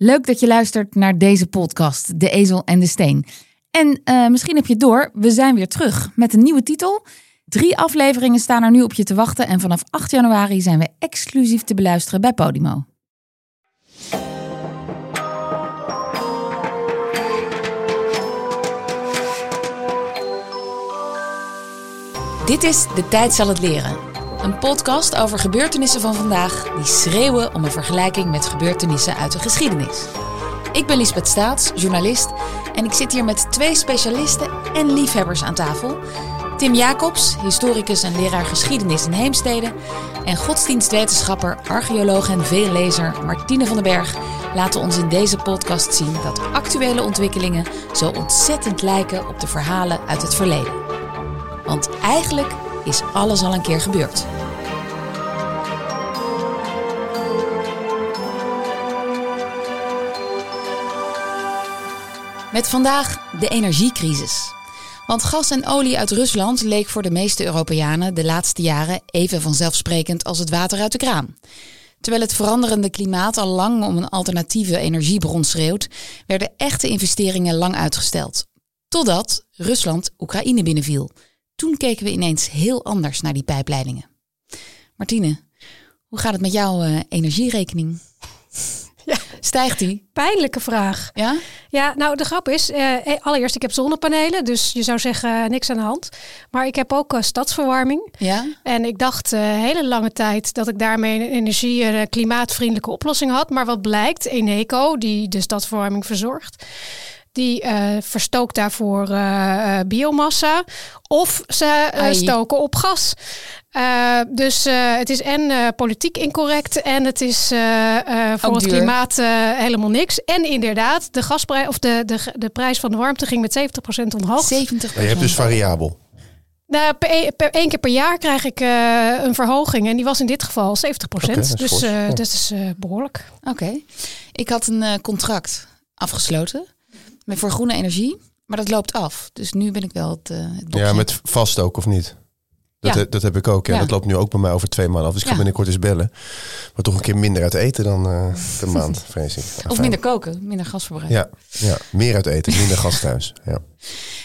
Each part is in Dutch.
Leuk dat je luistert naar deze podcast, De Ezel en de Steen. En uh, misschien heb je door, we zijn weer terug met een nieuwe titel. Drie afleveringen staan er nu op je te wachten en vanaf 8 januari zijn we exclusief te beluisteren bij Podimo. Dit is De Tijd zal het leren. Een podcast over gebeurtenissen van vandaag die schreeuwen om een vergelijking met gebeurtenissen uit de geschiedenis. Ik ben Lisbeth Staats, journalist, en ik zit hier met twee specialisten en liefhebbers aan tafel. Tim Jacobs, historicus en leraar geschiedenis in Heemstede. En godsdienstwetenschapper, archeoloog en veellezer Martine van den Berg laten ons in deze podcast zien dat actuele ontwikkelingen zo ontzettend lijken op de verhalen uit het verleden. Want eigenlijk is alles al een keer gebeurd. Met vandaag de energiecrisis. Want gas en olie uit Rusland leek voor de meeste Europeanen de laatste jaren even vanzelfsprekend als het water uit de kraan. Terwijl het veranderende klimaat al lang om een alternatieve energiebron schreeuwt, werden echte investeringen lang uitgesteld. Totdat Rusland Oekraïne binnenviel. Toen keken we ineens heel anders naar die pijpleidingen. Martine, hoe gaat het met jouw uh, energierekening? Ja. Stijgt die? Pijnlijke vraag. Ja? Ja, nou de grap is, uh, allereerst ik heb zonnepanelen, dus je zou zeggen uh, niks aan de hand. Maar ik heb ook uh, stadsverwarming. Ja? En ik dacht hele lange tijd dat ik daarmee een energie- en klimaatvriendelijke oplossing had. Maar wat blijkt, Eneco, die de stadsverwarming verzorgt, die uh, verstookt daarvoor uh, biomassa. Of ze uh, stoken op gas. dus het is en politiek incorrect en het is voor het klimaat helemaal niks. En inderdaad, de gasprijs of de, de, de prijs van de warmte ging met 70% omhoog. 70%. je hebt dus variabel. Nou, per, per, één keer per jaar krijg ik uh, een verhoging. En die was in dit geval 70 okay, Dus uh, dat is uh, behoorlijk. Oké. Okay. Ik had een contract afgesloten met voor groene energie. Maar dat loopt af. Dus nu ben ik wel het, uh, het Ja, met vast ook of niet? Dat, Ja. dat heb ik ook. Ja. Ja. Dat loopt nu ook bij mij over twee maanden af. Dus ik ga Ja. binnenkort eens bellen. Maar toch een keer minder uit eten dan eh de maand, vrees ik. Of minder koken, minder gasverbruik. Ja, ja, meer uit eten, minder gas thuis. Ja.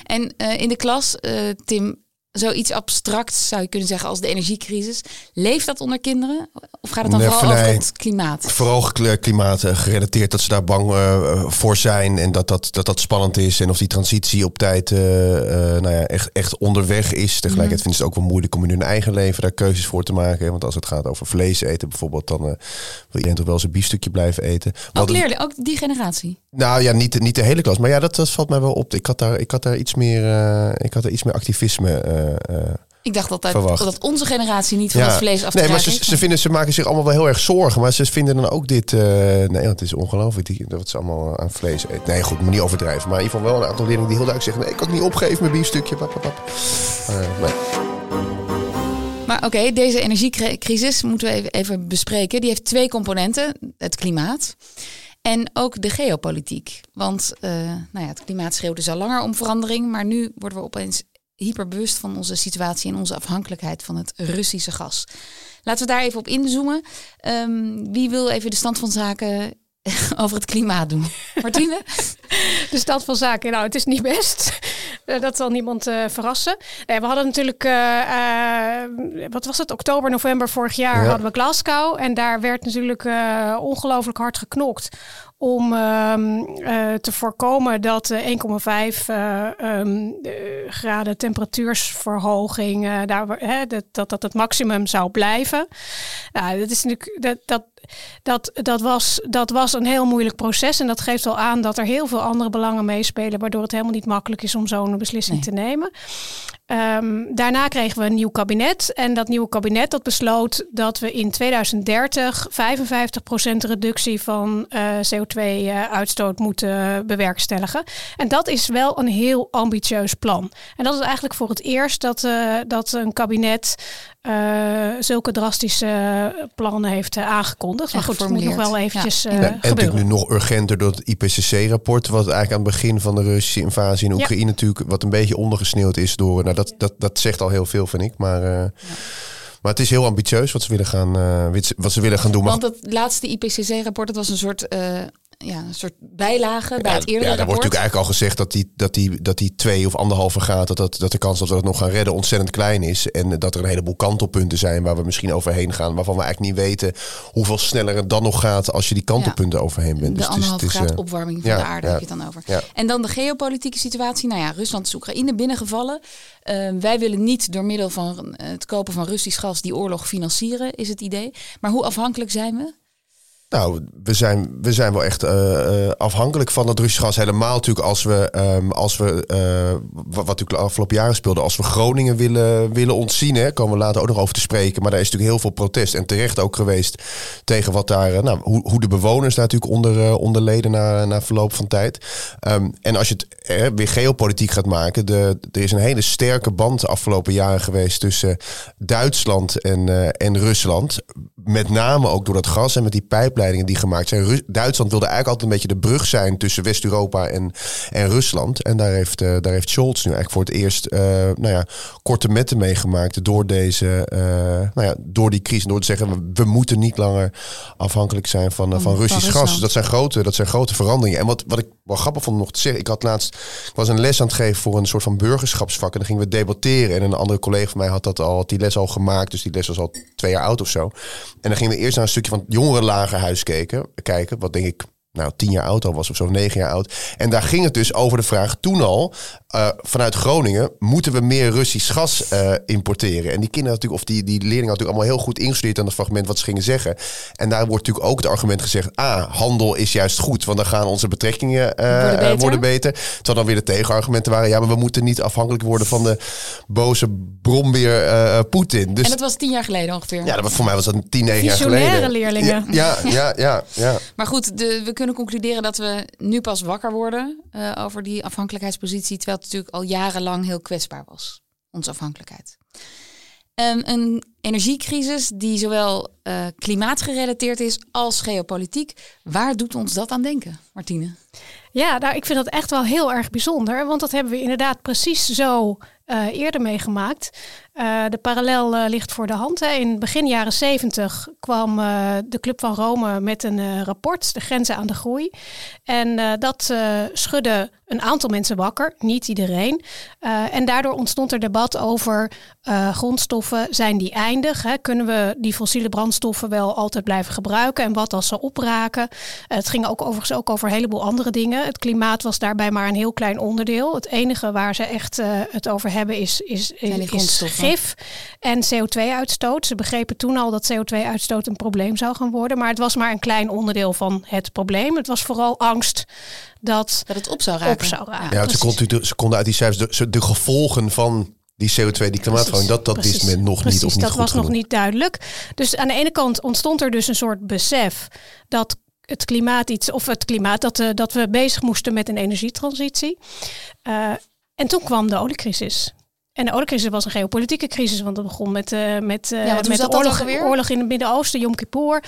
En eh, in de klas, eh, Tim, zoiets abstracts zou je kunnen zeggen als de energiecrisis. Leeft dat onder kinderen? Of gaat het dan Nee, vooral over nee. het klimaat? Vooral klimaat eh, gerelateerd dat ze daar bang eh, voor zijn. En dat dat, dat dat spannend is. En of die transitie op tijd eh, nou ja, echt, echt onderweg is. Tegelijkertijd Mhm. vinden ze het ook wel moeilijk om in hun eigen leven daar keuzes voor te maken. Want als het gaat over vlees eten bijvoorbeeld, dan wil iedereen toch wel zijn biefstukje blijven eten. Ook leerden, ook die generatie. Nou ja, niet, de- niet de hele klas. Maar ja, dat, dat valt mij wel op. Ik had daar, ik had daar iets meer, eh, ik had daar iets meer activisme. eh, eh. Ik dacht altijd Verwacht. dat onze generatie niet van het vlees af te nee, maar ze, ze, vinden, ze maken zich allemaal wel heel erg zorgen. Maar ze vinden dan ook dit... nee, het is ongelooflijk die, dat ze allemaal aan vlees eten. Nee, goed, moet niet overdrijven. Maar in ieder geval wel een aantal leerlingen die heel duidelijk zeggen... nee, ik kan het niet opgeven, mijn biefstukje. Pap, pap, pap. Maar, nee. Maar oké, deze energiecrisis moeten we even, even bespreken. Die heeft twee componenten: het klimaat en ook de geopolitiek. Want eh, nou ja, het klimaat schreeuwt dus al langer om verandering, maar nu worden we opeens hyperbewust van onze situatie en onze afhankelijkheid van het Russische gas. Laten we daar even op inzoomen. Ehm, wie wil even de stand van zaken over het klimaat doen? Martine? De stand van zaken, nou, het is niet best. Eh, dat zal niemand eh, verrassen. Nee, we hadden natuurlijk, eh, eh, wat was het, oktober, november vorig jaar Ja. hadden we Glasgow. En daar werd natuurlijk eh, ongelooflijk hard geknokt om ehm, eh, te voorkomen dat de 1,5 eh, ehm, eh, graden temperatuursverhoging, daar, hè, dat, dat dat het maximum zou blijven. Nou, dat is natuurlijk, dat, dat, dat, dat, was, dat was een heel moeilijk proces. En dat geeft al aan dat er heel veel andere belangen meespelen, waardoor het helemaal niet makkelijk is om zo'n beslissing Nee. te nemen. Ehm, daarna kregen we een nieuw kabinet. En dat nieuwe kabinet dat besloot dat we in 2030 55% reductie van eh, CO2-uitstoot moeten bewerkstelligen. En dat is wel een heel ambitieus plan. En dat is eigenlijk voor het eerst dat, eh, dat een kabinet eh, zulke drastische plannen heeft eh, aangekondigd. Maar goed, het moet nog wel eventjes eh, Nee, en natuurlijk nu nog urgenter door het IPCC-rapport... wat eigenlijk aan het begin van de Russische invasie in Ja. Oekraïne... natuurlijk wat een beetje ondergesneeuwd is door... Nou, dat, dat, dat zegt al heel veel, vind ik. Maar, eh, maar het is heel ambitieus wat ze willen gaan, eh, wat ze- willen gaan doen. Want het laatste IPCC-rapport, dat was een soort eh, ja, een soort bijlage bij Ja, het eerdere ja, daar wordt natuurlijk eigenlijk al gezegd dat die, dat die, dat die twee of anderhalve gaat, dat, dat, dat de kans dat we het nog gaan redden ontzettend klein is. En dat er een heleboel kantelpunten zijn waar we misschien overheen gaan, waarvan we eigenlijk niet weten hoeveel sneller het dan nog gaat als je die kantelpunten overheen bent. De is- anderhalve graad eh, opwarming van de aarde heb je het dan over. En dan de geopolitieke situatie. Nou ja, Rusland is Oekraïne binnengevallen. Eh, wij willen niet door middel van eh, het kopen van Russisch gas die oorlog financieren, is het idee. Maar hoe afhankelijk zijn we? Nou, we zijn, we zijn wel echt eh, eh, afhankelijk van dat Russisch gas. Helemaal natuurlijk als we, ehm, als we eh, wat, natuurlijk de afgelopen jaren speelde, als we Groningen willen, willen ontzien, hè, komen we later ook nog over te spreken. Maar daar is natuurlijk heel veel protest en terecht ook geweest tegen wat daar, nou, hoe, hoe de bewoners daar natuurlijk onder, eh, onder leden na, na verloop van tijd. Ehm, en als je het weer geopolitiek gaat maken, de, er is een hele sterke band de afgelopen jaren geweest tussen Duitsland en, en Rusland. Met name ook door dat gas en met die die gemaakt zijn. Ru- Duitsland wilde eigenlijk altijd een beetje de brug zijn tussen West-Europa en, en Rusland. En daar heeft, eh, daar heeft Scholz nu eigenlijk voor het eerst eh, nou ja, korte metten meegemaakt door, deze, eh, nou ja, door die crisis. Door te zeggen, we, moeten niet langer afhankelijk zijn van, van Van Russisch gas. Dus dat zijn grote, dat zijn grote veranderingen. En wat, wat ik wel grappig vond nog te zeggen. Ik had laatst, ik was een les aan het geven voor een soort van burgerschapsvak. En dan gingen we debatteren. En een andere collega van mij had dat al, had die les al gemaakt. Dus die les was al twee jaar oud of zo. En dan gingen we eerst naar een stukje van het jongerenlagerhuis kijken. kijken wat denk ik nou, tien jaar oud al was of zo, negen jaar oud. En daar ging het dus over de vraag toen al, eh, vanuit Groningen, moeten we meer Russisch gas eh, importeren? En die kinderen natuurlijk, of die, die leerlingen natuurlijk allemaal heel goed ingestudeerd aan het fragment wat ze gingen zeggen. En daar wordt natuurlijk ook het argument gezegd, ah, handel is juist goed, want dan gaan onze betrekkingen eh, Worden beter. worden beter. Terwijl dan weer de tegenargumenten waren, ja, maar we moeten niet afhankelijk worden van de boze brombeer Poetin. Dus En dat was tien jaar geleden ongeveer. ja, dat, was- voor mij was dat tien, negen jaar geleden. leerlingen. Ja, ja, ja, ja. ja. Maar goed, de, we kunnen concluderen dat we nu pas wakker worden over die afhankelijkheidspositie, terwijl natuurlijk al jarenlang heel kwetsbaar was, onze afhankelijkheid. Ehm, een energiecrisis die zowel eh, klimaatgerelateerd is als geopolitiek. Waar doet ons dat aan denken, Martine? Ja, nou, ik vind dat echt wel heel erg bijzonder. Want dat hebben we inderdaad precies zo eh, eerder meegemaakt. Eh, de parallel eh, ligt voor de hand. Hè. In begin jaren 70 kwam eh, de Club van Rome met een rapport, de grenzen aan de groei. En dat schudde een aantal mensen wakker, niet iedereen. En daardoor ontstond er debat over grondstoffen. Zijn die eindig? Hè? Kunnen we die fossiele brandstoffen wel altijd blijven gebruiken? En wat als ze opraken? Het ging ook overigens ook over een heleboel andere dingen. Het klimaat was daarbij maar een heel klein onderdeel. Het enige waar ze echt het over hebben is, is, die is en CO2-uitstoot. Ze begrepen toen al dat CO2-uitstoot een probleem zou gaan worden. Maar het was maar een klein onderdeel van het probleem. Het was vooral angst dat Dat het op zou raken. Op zou raken. Ja, ze, precies. kon, ze konden uit die cijfers de, de gevolgen van die CO2, die klimaatverandering, dat, dat wist men nog Precies, niet of niet dat goed was nog niet duidelijk. Dus aan de ene kant ontstond er dus een soort besef dat het klimaat iets, of het klimaat, dat, eh, dat we bezig moesten met een energietransitie. Eh, en toen kwam de oliecrisis. En de oliecrisis was een geopolitieke crisis, want dat begon met, eh, met, eh, Ja, met de oorlog, in het Midden-Oosten, Yom Kippur.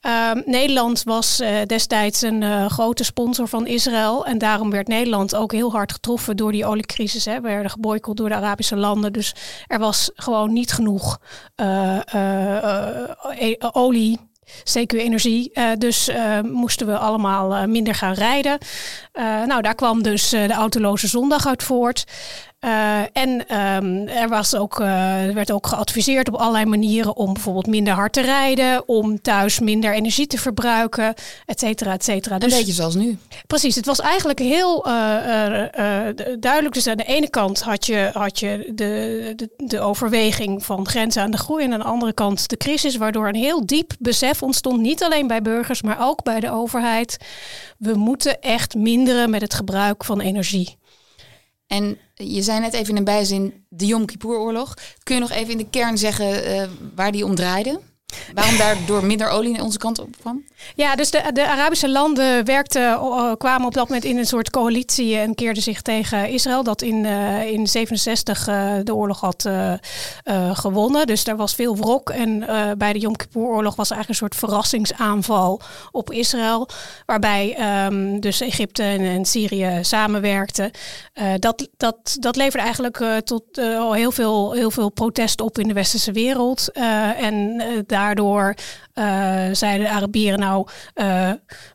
Ehm, Nederland was eh, destijds een grote sponsor van Israël. En daarom werd Nederland ook heel hard getroffen door die oliecrisis. Hè. We werden geboycott door de Arabische landen. Dus er was gewoon niet genoeg olie. CQ Energie. Dus moesten we allemaal minder gaan rijden. Nou, daar kwam dus de autoloze zondag uit voort. Eh, en ehm, er, was ook, eh, er werd ook geadviseerd op allerlei manieren om bijvoorbeeld minder hard te rijden, om thuis minder energie te verbruiken, et cetera, et cetera. Een Dus beetje zoals nu. precies, het was eigenlijk heel eh, eh, eh, duidelijk. Dus aan de ene kant had je, had je de, de, de overweging van grenzen aan de groei en aan de andere kant de crisis, waardoor een heel diep besef ontstond, niet alleen bij burgers, maar ook bij de overheid. We moeten echt minderen met het gebruik van energie. En je zei net even in een bijzin de Yom Kippur-oorlog. Kun je nog even in de kern zeggen eh, waar die om draaide? Waarom daardoor minder olie naar onze kant op kwam? Ja, dus de, de Arabische landen werkten, eh, kwamen op dat moment in een soort coalitie en keerden zich tegen Israël, dat in, eh in 67 eh, de oorlog had eh, eh, gewonnen. Dus er was veel wrok. En eh, bij de Yom Kippur-oorlog was er eigenlijk een soort verrassingsaanval op Israël, waarbij ehm, dus Egypte en, Syrië samenwerkten. Eh, dat, dat, dat leverde eigenlijk eh, tot eh, heel, veel, heel veel protest op in de westerse wereld. Eh, en eh, daardoor zeiden de Arabieren nou,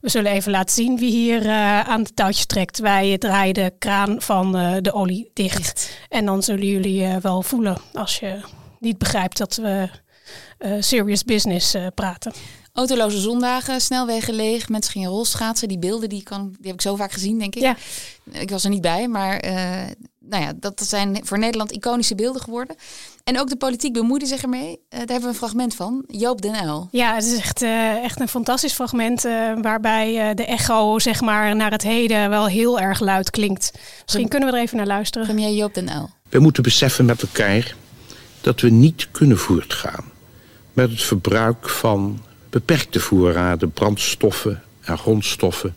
we zullen even laten zien wie hier aan de touwtjes trekt. Wij draaien de kraan van de olie dicht. En dan zullen jullie wel voelen als je niet begrijpt dat we serious business praten. Autoloze zondagen, snelwegen leeg, mensen gingen rolschaatsen. Die beelden die, kan, die heb ik zo vaak gezien, denk ik. Ja. Ik was er niet bij, maar uh, nou ja, dat zijn voor Nederland iconische beelden geworden. En ook de politiek bemoeide zich ermee. Uh, daar hebben we een fragment van. Joop den Uyl. Ja, het is echt, uh, echt een fantastisch fragment waarbij de echo zeg maar, naar het heden wel heel erg luid klinkt. Misschien kunnen we er even naar luisteren. Premier Joop den Uyl. We moeten beseffen met elkaar dat we niet kunnen voortgaan met het verbruik van beperkte voorraden brandstoffen en grondstoffen,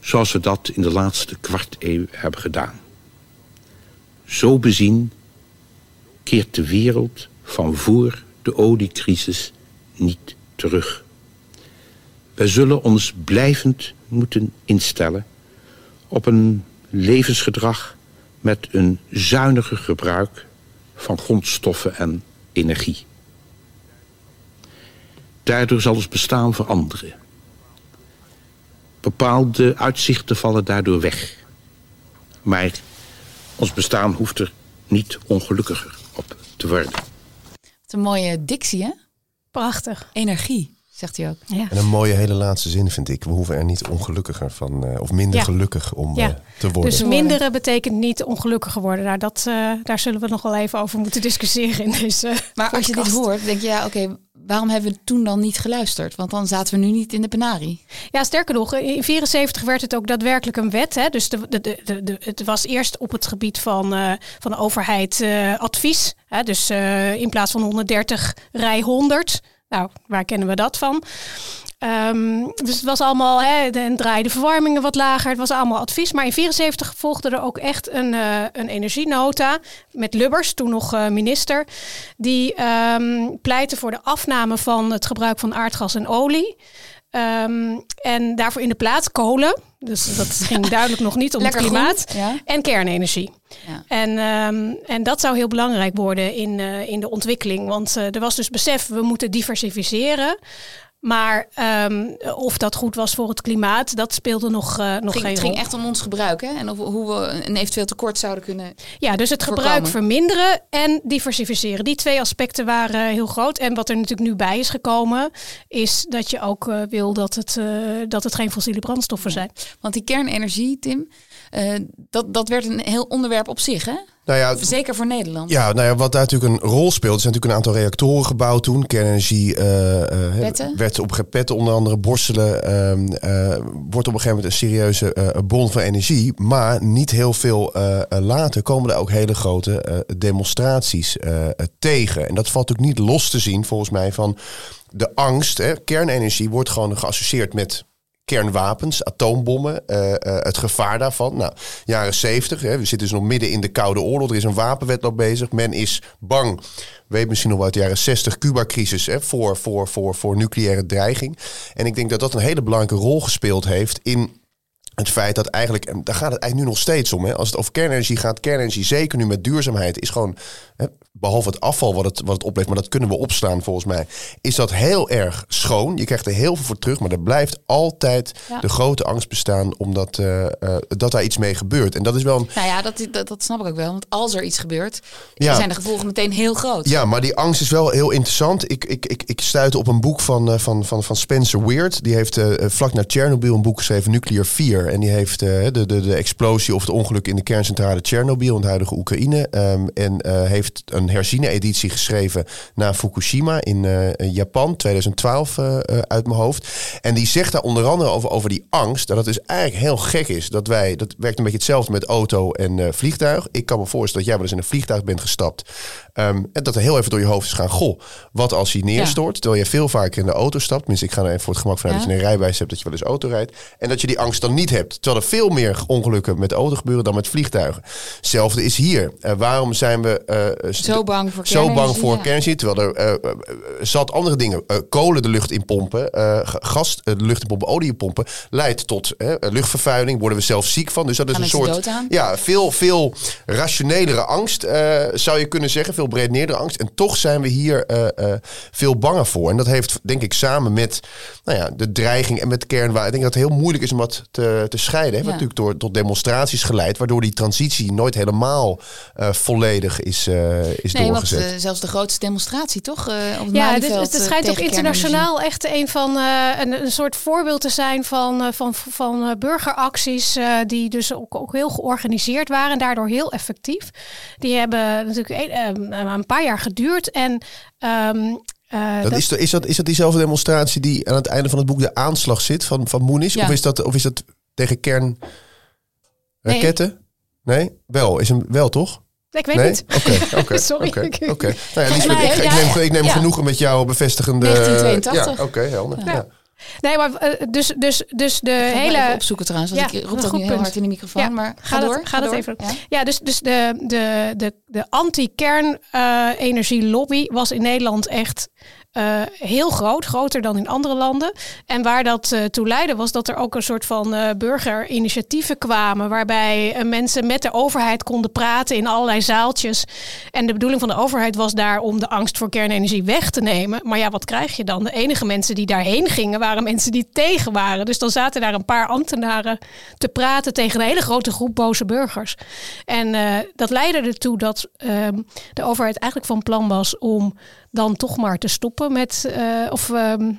zoals we dat in de laatste kwart eeuw hebben gedaan. Zo bezien keert de wereld van voor de oliecrisis niet terug. Wij zullen ons blijvend moeten instellen op een levensgedrag met een zuiniger gebruik van grondstoffen en energie. Daardoor zal ons bestaan veranderen. Bepaalde uitzichten vallen daardoor weg. Maar ons bestaan hoeft er niet ongelukkiger op te worden. Wat een mooie dictie, hè? Prachtig. Energie, zegt hij ook. Ja. En een mooie hele laatste zin vind ik. We hoeven er niet ongelukkiger van, uh, of minder Ja. gelukkig om Ja. eh, te worden. Dus minderen betekent niet ongelukkiger worden. Nou, dat, eh, daar zullen we nog wel even over moeten discussiëren in deze Maar als je dit hoort, denk je, ja, oké, waarom hebben we toen dan niet geluisterd? Want dan zaten we nu niet in de penarie. Ja, sterker nog, in 74 werd het ook daadwerkelijk een wet. Hè? Dus de, de, de, het was eerst op het gebied van, eh, van de overheid eh, advies. Hè? Dus eh, in plaats van 130 rij 100. Nou, waar kennen we dat van? Ehm, dus het was allemaal, hè, dan draaide de verwarmingen wat lager. Het was allemaal advies. Maar in 74 volgde er ook echt een, eh, een energienota met Lubbers, toen nog eh, minister. Die ehm, pleitte voor de afname van het gebruik van aardgas en olie. Ehm, en daarvoor in de plaats kolen. Dus dat ging duidelijk nog niet om Lekker het klimaat. groen, ja. En kernenergie. Ja. En, en dat zou heel belangrijk worden in, eh, in de ontwikkeling. Want er was dus besef, we moeten diversificeren. Maar ehm, of dat goed was voor het klimaat, dat speelde nog, eh, nog Het ging, geen het rol. ging echt om ons gebruik, hè? En of, hoe we een eventueel tekort zouden kunnen. Ja, dus het gebruik verminderen en diversificeren. Die twee aspecten waren heel groot. En wat er natuurlijk nu bij is gekomen, is dat je ook eh, wil dat het, eh, dat het geen fossiele brandstoffen zijn. Want die kernenergie, Tim, dat, dat werd een heel onderwerp op zich, hè? Nou ja, Zeker voor Nederland. Ja, nou ja, wat daar natuurlijk een rol speelt, er zijn natuurlijk een aantal reactoren gebouwd toen. Kernenergie eh, eh, werd op gepetten, onder andere borstelen, eh, wordt op een gegeven moment een serieuze bron van energie. Maar niet heel veel later komen er ook hele grote demonstraties tegen. En dat valt natuurlijk niet los te zien, volgens mij, van de angst. Hè. Kernenergie wordt gewoon geassocieerd met kernwapens, atoombommen, eh, eh, het gevaar daarvan. Nou, jaren 70, hè, we zitten dus nog midden in de Koude Oorlog. Er is een wapenwetloop bezig. Men is bang, weet misschien nog wel uit de jaren 60, Cuba-crisis, voor, voor, voor, voor nucleaire dreiging. En ik denk dat dat een hele belangrijke rol gespeeld heeft in het feit dat eigenlijk, en daar gaat het eigenlijk nu nog steeds om. Hè, als het over kernenergie gaat, kernenergie, zeker nu met duurzaamheid, is gewoon, hè, behalve het afval wat het, wat het oplevert, maar dat kunnen we opslaan volgens mij, is dat heel erg schoon. Je krijgt er heel veel voor terug, maar er blijft altijd Ja. de grote angst bestaan omdat eh, eh, dat daar iets mee gebeurt. En dat is wel een, Nou ja, dat, dat, dat snap ik ook wel. Want als er iets gebeurt, Ja. zijn de gevolgen meteen heel groot. Ja, maar die angst is wel heel interessant. Ik, ik, ik, ik stuitte op een boek van, eh, van, van, van Spencer Weird. Die heeft vlak na Chernobyl een boek geschreven, Nuclear En die heeft eh, de, de, de explosie of het ongeluk in de kerncentrale Chernobyl in het huidige Oekraïne. ehm, en eh, heeft een herziene editie geschreven na Fukushima in eh, Japan, 2012 eh, eh, uit mijn hoofd. En die zegt daar onder andere over, over die angst. Dat het dus eigenlijk heel gek is dat wij, dat werkt een beetje hetzelfde met auto en vliegtuig. Ik kan me voorstellen dat jij wel eens in een vliegtuig bent gestapt. ehm, en dat er heel even door je hoofd is gaan. Goh, wat als hij neerstort? Terwijl je veel vaker in de auto stapt. Tenminste, ik ga er even voor het gemak vanuit Ja. dat je een rijbewijs hebt dat je wel eens auto rijdt. En dat je die angst dan niet hebt. Terwijl er veel meer ongelukken met auto's gebeuren dan met vliegtuigen. Hetzelfde is hier. Uh, waarom zijn we uh, zo bang voor zo bang voor kernenergie? Terwijl er uh, zat andere dingen. kolen de lucht in pompen, gas de lucht in pompen, olie in pompen, leidt tot luchtvervuiling. Worden we zelf ziek van. Dus dat is een soort. Ja, veel, veel rationelere angst zou je kunnen zeggen. Veel breedneerdere angst. En toch zijn we hier veel banger voor. En dat heeft, denk ik, samen met nou ja, de dreiging en met kernwapen. Ik denk dat het heel moeilijk is om dat te, te scheiden. Heeft natuurlijk door, tot demonstraties geleid, waardoor die transitie nooit helemaal uh, volledig is, uh, is nee, doorgezet. Want, uh, zelfs de grootste demonstratie, toch? op het ja, het, het, schijnt ook internationaal echt een van een, een soort voorbeeld te zijn van, van, van burgeracties die dus ook, ook heel georganiseerd waren en daardoor heel effectief. Die hebben natuurlijk een, een paar jaar geduurd en um, uh, dat, Is, is, dat, is dat diezelfde demonstratie die aan het einde van het boek de aanslag zit van, van Moenis? Ja. Of, is dat, of is dat tegen kernraketten? Nee. nee. Wel, is hem wel toch? Ik weet niet. Oké, oké. Sorry. Oké. Okay. Nou ja, Lisbeth, ik, ik, neem, ik neem ja. genoegen met jouw bevestigende... 1982. Ja, oké, helder. Ja. Nee, maar uh, dus, dus, dus de ik hele. opzoeken trouwens, want ja, ik roep dat nu heel hard in de microfoon. Ja, maar ga, ga door. ga, ga door. even. Ja, ja dus, dus de, de, de, de anti-kernenergie-lobby uh, was in Nederland echt uh, heel groot, groter dan in andere landen. En waar dat uh, toe leidde was dat er ook een soort van uh, burgerinitiatieven kwamen. Waarbij mensen met de overheid konden praten in allerlei zaaltjes. En de bedoeling van de overheid was daar om de angst voor kernenergie weg te nemen. Maar ja, wat krijg je dan? De enige mensen die daarheen gingen waren mensen die tegen waren. Dus dan zaten daar een paar ambtenaren te praten tegen een hele grote groep boze burgers. En dat leidde ertoe dat ehm, de overheid eigenlijk van plan was om dan toch maar te stoppen met. Uh, of. Um,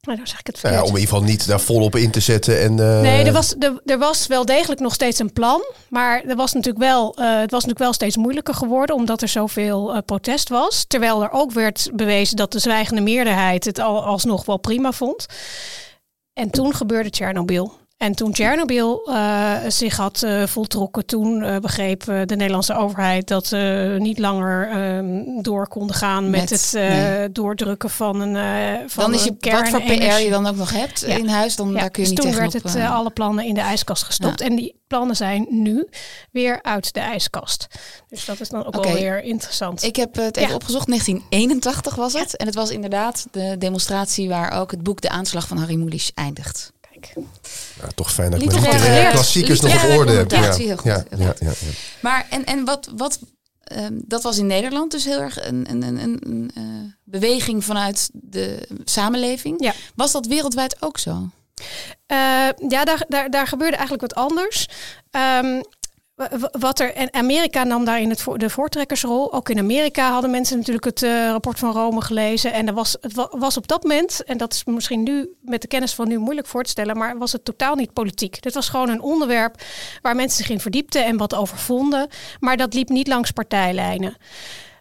nou, zeg ik het ja, om in ieder geval niet daar volop in te zetten. En, uh... Nee, er was, er, er was wel degelijk nog steeds een plan. Maar er was natuurlijk wel, uh, het was natuurlijk wel steeds moeilijker geworden. Omdat er zoveel uh, protest was. Terwijl er ook werd bewezen dat de zwijgende meerderheid het al, alsnog wel prima vond. En toen gebeurde Tsjernobyl. En toen Tsjernobyl uh, zich had uh, voltrokken, toen uh, begreep de Nederlandse overheid dat ze niet langer ehm, door konden gaan met, met het nee. doordrukken van een van Dan is je wat voor PR je dan ook nog hebt ja. in huis, dan ja. daar kun je dus niet toen werd het alle plannen in de ijskast gestopt. Ja. En die plannen zijn nu weer uit de ijskast. Dus dat is dan ook okay. wel weer interessant. Ik heb het even opgezocht. 1981 was het. En het was inderdaad de demonstratie waar ook het boek De Aanslag van Harry Mulisch eindigt. Ja, toch fijn dat ik mijn klassiekers nog op orde heb. Ja, heel goed, ja, ja, ja, Maar en, en wat, wat um, dat was in Nederland dus heel erg een, een, een, een uh, beweging vanuit de samenleving. Ja. Was dat wereldwijd ook zo? Uh, ja, daar, daar, daar gebeurde eigenlijk wat anders. Um, wat er, en Amerika nam daarin het de voortrekkersrol. Ook in Amerika hadden mensen natuurlijk het uh, rapport van Rome gelezen. En er was, het was op dat moment, en dat is misschien nu met de kennis van nu moeilijk voor te stellen, maar was het totaal niet politiek. Dit was gewoon een onderwerp waar mensen zich in verdiepten en wat over vonden. Maar dat liep niet langs partijlijnen.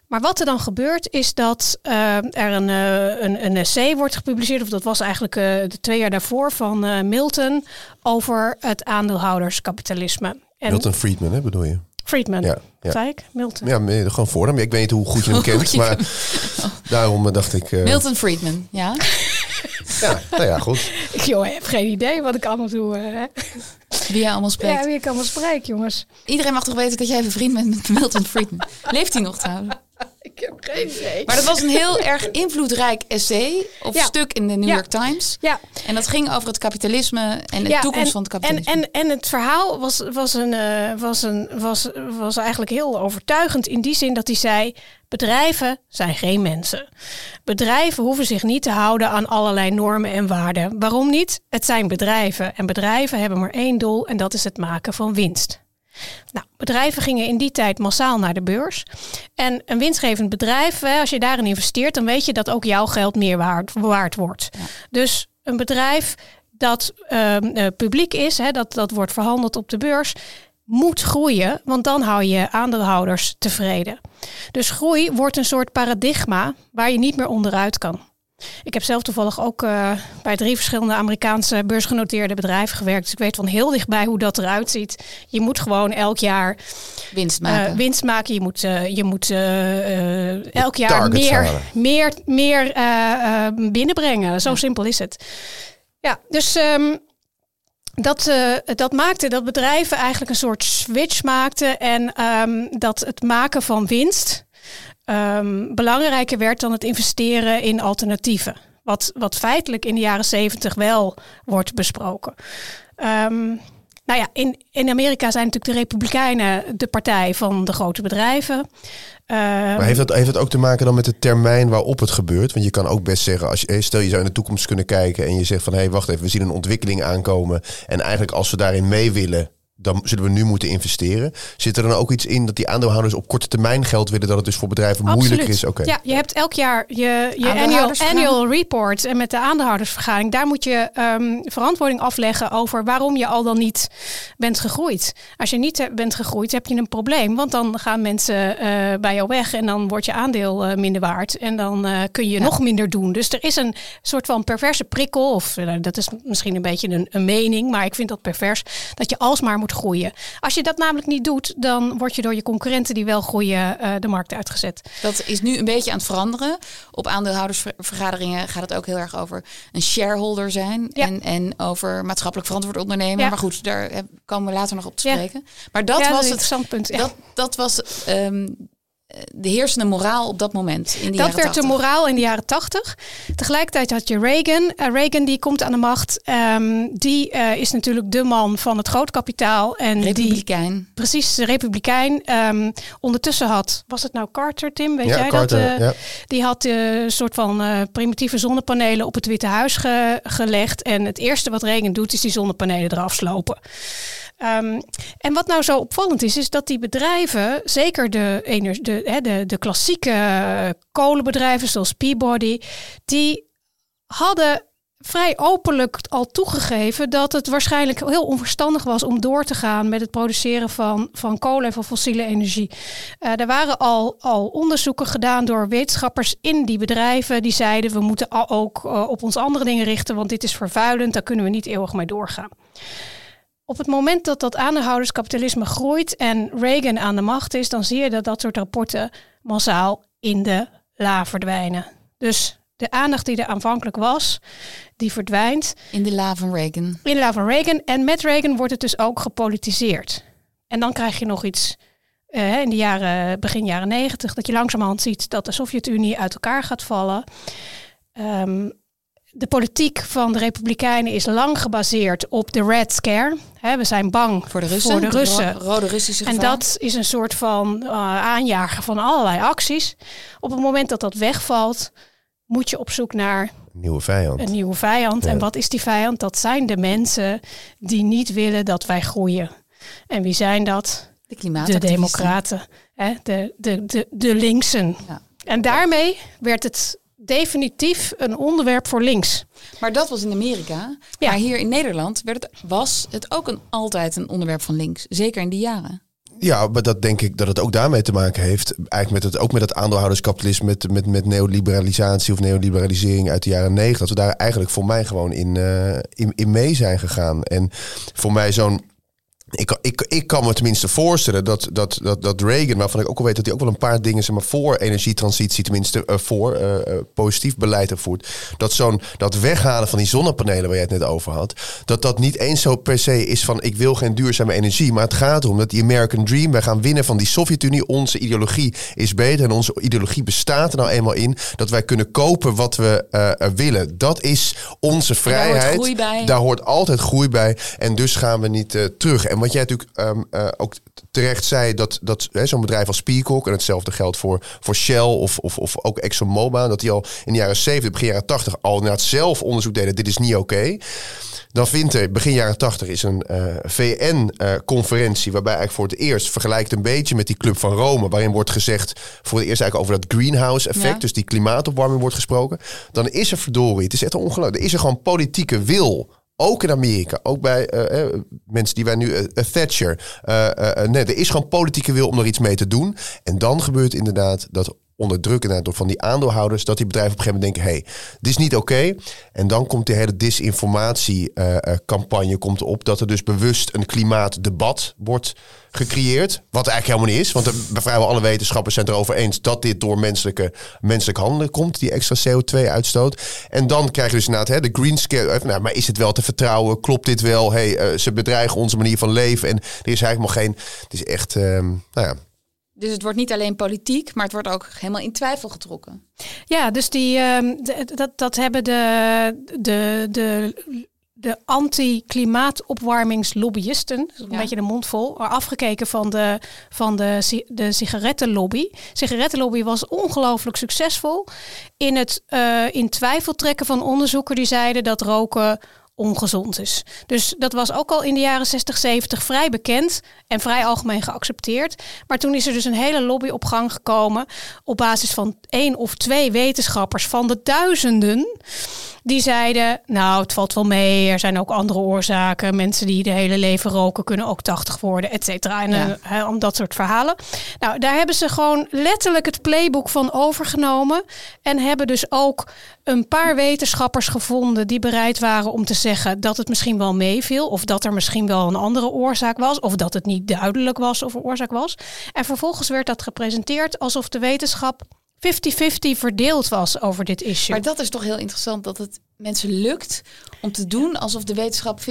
Maar wat er dan gebeurt is dat uh, er een, uh, een, een essay wordt gepubliceerd, of dat was eigenlijk de twee jaar daarvoor van Milton, over het aandeelhouderskapitalisme. En Milton Friedman, hè, bedoel je? Friedman, ja, ja. zei ik? Milton. Ja, gewoon voor hem. Ik weet niet hoe goed je hem kent, maar daarom dacht ik... Uh... Milton Friedman, ja. ja, nou ja, goed. Ik joh, heb geen idee wat ik allemaal doe. Hè. Wie jij allemaal spreekt. Ja, wie ik allemaal spreek, jongens. Iedereen mag toch weten dat jij even vriend bent met Milton Friedman. Leeft hij nog trouwens? Ik heb geen idee. Maar dat was een heel erg invloedrijk essay of ja. stuk in de New ja. York Times. Ja. En dat ging over het kapitalisme en de ja, toekomst en, van het kapitalisme. En, en, en het verhaal was, was, een, uh, was, een, was, was eigenlijk heel overtuigend in die zin dat hij zei... Bedrijven zijn geen mensen. Bedrijven hoeven zich niet te houden aan allerlei normen en waarden. Waarom niet? Het zijn bedrijven. En bedrijven hebben maar één doel en dat is het maken van winst. Nou, bedrijven gingen in die tijd massaal naar de beurs. En een winstgevend bedrijf, als je daarin investeert, dan weet je dat ook jouw geld meer waard, waard wordt. Ja. Dus een bedrijf dat uh, publiek is, hè, dat, dat wordt verhandeld op de beurs, moet groeien, want dan hou je aandeelhouders tevreden. Dus groei wordt een soort paradigma waar je niet meer onderuit kan. Ik heb zelf toevallig ook uh, bij drie verschillende Amerikaanse beursgenoteerde bedrijven gewerkt. Dus ik weet van heel dichtbij hoe dat eruit ziet. Je moet gewoon elk jaar winst maken. Uh, winst maken. Je moet, uh, je moet elk jaar meer, meer, meer binnenbrengen. Zo ja. simpel is het. Ja, dus um, dat, uh, dat maakte dat bedrijven eigenlijk een soort switch maakten en um, dat het maken van winst um, belangrijker werd dan het investeren in alternatieven. Wat, wat feitelijk in de jaren zeventig wel wordt besproken. Um, nou ja, in, in Amerika zijn natuurlijk de Republikeinen de partij van de grote bedrijven. Uh, maar heeft dat, heeft dat ook te maken dan met de termijn waarop het gebeurt? Want je kan ook best zeggen, als je, stel je zou in de toekomst kunnen kijken en je zegt van hé, hey, wacht even, we zien een ontwikkeling aankomen. En eigenlijk als we daarin mee willen, dan zullen we nu moeten investeren. Zit er dan ook iets in dat die aandeelhouders op korte termijn geld willen, dat het dus voor bedrijven moeilijker is? Oké. Ja, je hebt elk jaar je, je annual, annual report en met de aandeelhoudersvergadering, daar moet je um, verantwoording afleggen over waarom je al dan niet bent gegroeid. Als je niet bent gegroeid, heb je een probleem, want dan gaan mensen uh, bij jou weg en dan wordt je aandeel uh, minder waard en dan uh, kun je ja. nog minder doen. Dus er is een soort van perverse prikkel, of dat is misschien een beetje een, een mening, maar ik vind dat pervers, dat je alsmaar moet groeien. Als je dat namelijk niet doet, dan word je door je concurrenten die wel groeien uh, de markt uitgezet. Dat is nu een beetje aan het veranderen. Op aandeelhoudersvergaderingen gaat het ook heel erg over een shareholder zijn ja. en, en over maatschappelijk verantwoord ondernemen. Ja. Maar goed, daar komen we later nog op te spreken. Maar dat was het standpunt. Dat, dat was um, de heersende moraal op dat moment. In de dat werd de moraal in de jaren tachtig. Tegelijkertijd had je Reagan. Uh, Reagan die komt aan de macht. Um, die uh, is natuurlijk de man van het grootkapitaal. En republikein. Die, precies, republikein. Um, ondertussen had, was het nou Carter, Tim? Weet ja, jij Carter, dat? Uh, ja. Die had een soort van primitieve zonnepanelen op het Witte Huis ge gelegd. En het eerste wat Reagan doet, is die zonnepanelen eraf slopen. Um, en wat nou zo opvallend is, is dat die bedrijven, zeker de, de, de, de klassieke kolenbedrijven zoals Peabody, die hadden vrij openlijk al toegegeven dat het waarschijnlijk heel onverstandig was om door te gaan met het produceren van, van kolen en van fossiele energie. Uh, er waren al, al onderzoeken gedaan door wetenschappers in die bedrijven die zeiden we moeten ook uh, op ons andere dingen richten, want dit is vervuilend, daar kunnen we niet eeuwig mee doorgaan. Op het moment dat dat aandeelhouderskapitalisme groeit en Reagan aan de macht is, dan zie je dat dat soort rapporten massaal in de la verdwijnen. Dus de aandacht die er aanvankelijk was, die verdwijnt. In de la van Reagan. In de la van Reagan. En met Reagan wordt het dus ook gepolitiseerd. En dan krijg je nog iets uh, in de jaren, begin jaren negentig, dat je langzamerhand ziet dat de Sovjet-Unie uit elkaar gaat vallen. Um, de politiek van de Republikeinen is lang gebaseerd op de Red Scare. we zijn bang voor de Russen. Voor de Russen. De rode Russische En dat is een soort van uh, aanjagen van allerlei acties. Op het moment dat dat wegvalt, moet je op zoek naar een nieuwe vijand. Een nieuwe vijand. Ja. En wat is die vijand? Dat zijn de mensen die niet willen dat wij groeien. En wie zijn dat? De De democraten. Hè? De, de, de, de linksen. Ja. En daarmee werd het definitief een onderwerp voor links. Maar dat was in Amerika. Ja. Maar hier in Nederland werd het, was het ook een, altijd een onderwerp van links. Zeker in die jaren. Ja, maar dat denk ik dat het ook daarmee te maken heeft. Eigenlijk met het, ook met het aandeelhouderskapitalisme, met, met, met neoliberalisatie of neoliberalisering uit de jaren negentig. Dat we daar eigenlijk voor mij gewoon in, uh, in, in mee zijn gegaan. En voor mij zo'n ik, ik, ik kan me tenminste voorstellen dat, dat, dat, dat Reagan, waarvan ik ook al weet dat hij ook wel een paar dingen zeg maar, voor energietransitie, tenminste uh, voor uh, uh, positief beleid ervoert, dat zo'n dat weghalen van die zonnepanelen waar jij het net over had, dat dat niet eens zo per se is van ik wil geen duurzame energie, maar het gaat erom dat die American Dream, wij gaan winnen van die Sovjet-Unie, onze ideologie is beter en onze ideologie bestaat er nou eenmaal in dat wij kunnen kopen wat we willen. Dat is onze vrijheid. Daar hoort, bij. Daar hoort altijd groei bij en dus gaan we niet terug. En wat jij natuurlijk um, uh, ook terecht zei, dat, dat zo'n bedrijf als Peacock, en hetzelfde geldt voor, voor Shell of, of, of ook ExxonMobil, dat die al in de jaren 70, begin jaren 80 al inderdaad zelf onderzoek deden, dit is niet oké. Okay. Dan vindt er begin jaren 80 is een uh, VN-conferentie, uh, waarbij eigenlijk voor het eerst vergelijkt een beetje met die Club van Rome, waarin wordt gezegd voor het eerst eigenlijk over dat greenhouse-effect, ja. dus die klimaatopwarming wordt gesproken. Dan is er verdorie, het is echt ongelooflijk, er is er gewoon politieke wil ook in Amerika, ook bij uh, mensen die wij nu, uh, Thatcher. nee, er is gewoon politieke wil om er iets mee te doen. En dan gebeurt inderdaad dat onder druk inderdaad door van die aandeelhouders, dat die bedrijven op een gegeven moment denken, hé, hey, dit is niet oké. En dan komt die hele disinformatiecampagne uh, komt op, dat er dus bewust een klimaatdebat wordt gecreëerd. Wat eigenlijk helemaal niet is. Want de, vrijwel alle wetenschappers zijn het erover eens dat dit door menselijke, menselijk handelen komt, die extra CO2-uitstoot. En dan krijg je dus inderdaad hè, de green scare. Nou, maar is het wel te vertrouwen? Klopt dit wel? Hey, ze bedreigen onze manier van leven. En er is eigenlijk nog geen. Het is echt. Um, nou ja, dus het wordt niet alleen politiek, maar het wordt ook helemaal in twijfel getrokken. Ja, dus die, uh, dat, dat hebben de, de, de de anti-klimaatopwarmingslobbyisten, een beetje de mond vol, afgekeken van de, van de, de sigarettenlobby. Sigarettenlobby was ongelooflijk succesvol in het uh, in twijfel trekken van onderzoeken die zeiden dat roken ongezond is. Dus dat was ook al in de jaren 60, 70 vrij bekend en vrij algemeen geaccepteerd. Maar toen is er dus een hele lobby op gang gekomen op basis van één of twee wetenschappers van de duizenden die zeiden, nou, het valt wel mee. Er zijn ook andere oorzaken. Mensen die de hele leven roken kunnen ook 80 worden, et cetera. En ja. om dat soort verhalen. Nou, daar hebben ze gewoon letterlijk het playbook van overgenomen. En hebben dus ook een paar wetenschappers gevonden die bereid waren om te zeggen dat het misschien wel meeviel. Of dat er misschien wel een andere oorzaak was. Of dat het niet duidelijk was of er oorzaak was. En vervolgens werd dat gepresenteerd alsof de wetenschap 50-50 verdeeld was over dit issue. Maar dat is toch heel interessant dat het mensen lukt om te doen alsof de wetenschap 50-50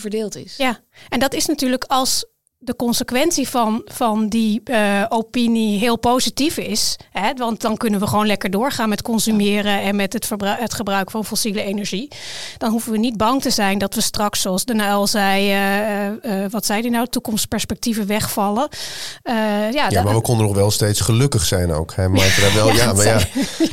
verdeeld is. Ja, en dat is natuurlijk als de consequentie van, van die uh, opinie heel positief is. Hè? Want dan kunnen we gewoon lekker doorgaan met consumeren en met het, het gebruik van fossiele energie. Dan hoeven we niet bang te zijn dat we straks, zoals de NL zei, uh, uh, wat zei die nou, toekomstperspectieven wegvallen. ja, ja maar we konden nog wel steeds gelukkig zijn ook. Hè? Maar wel, ja, ja, maar ja,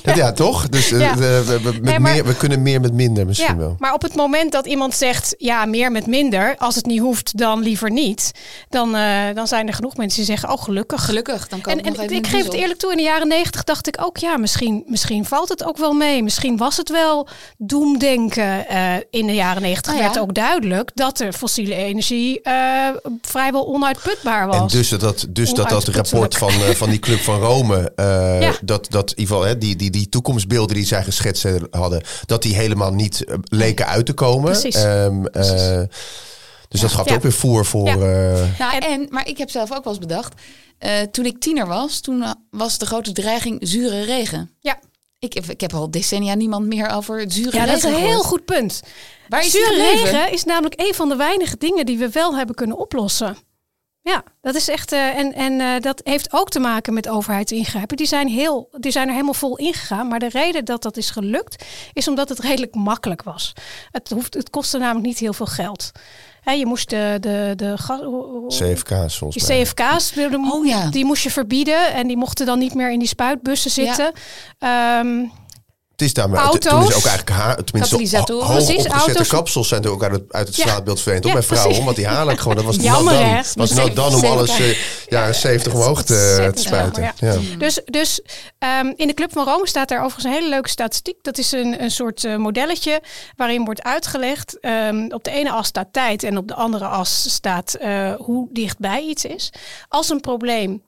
ja. ja, toch? Dus ja. we, we, met maar, meer, we kunnen meer met minder misschien wel. Maar op het moment dat iemand zegt, ja, meer met minder, als het niet hoeft, dan liever niet. Dan dan, uh, dan zijn er genoeg mensen die zeggen, oh gelukkig. Gelukkig, dan kan en, en ik geef het eerlijk toe, in de jaren negentig dacht ik ook, ja, misschien, misschien valt het ook wel mee. Misschien was het wel doemdenken. Uh, in de jaren negentig oh, werd ook duidelijk dat de fossiele energie uh, vrijwel onuitputbaar was. En dus dat, dus dat, dat rapport van, van die Club van Rome, ja. dat, dat in ieder geval, hè, die, die, die toekomstbeelden die zij geschetst hadden, dat die helemaal niet leken uit te komen. Precies. Um, Precies. Dus dat gaat ook weer voer voor. Ja. Uh... Nou, en, maar ik heb zelf ook wel eens bedacht. Uh, toen ik tiener was, toen was de grote dreiging zure regen. Ja. Ik, ik heb al decennia niemand meer over het zure ja, regen. Ja, dat is een heel goed punt. Waar is zure regen is namelijk een van de weinige dingen die we wel hebben kunnen oplossen. Ja, dat is echt. Uh, en en uh, dat heeft ook te maken met overheidsingrijpen. Die zijn, heel, die zijn er helemaal vol ingegaan. Maar de reden dat dat is gelukt, is omdat het redelijk makkelijk was. Het, hoeft, het kostte namelijk niet heel veel geld je moest de, de, de CFK's volgens mij. CFK's, oh, ja. die moest je verbieden en die mochten dan niet meer in die spuitbussen zitten. Ja. Um, het is daarmee, Auto's, toen is ook eigenlijk haar, tenminste ho hoog opgezette kapsels zijn er ook uit het, uit het ja. straatbeeld verdwenen. Ja, bij vrouwen, want die halen gewoon, dat was Jammer, dan, hè? was nou dan om alles uh, jaren 70 omhoog te, te spuiten. Ja. Dus, dus um, in de Club van Rome staat daar overigens een hele leuke statistiek. Dat is een, een soort uh, modelletje waarin wordt uitgelegd. Um, op de ene as staat tijd en op de andere as staat uh, hoe dichtbij iets is. Als een probleem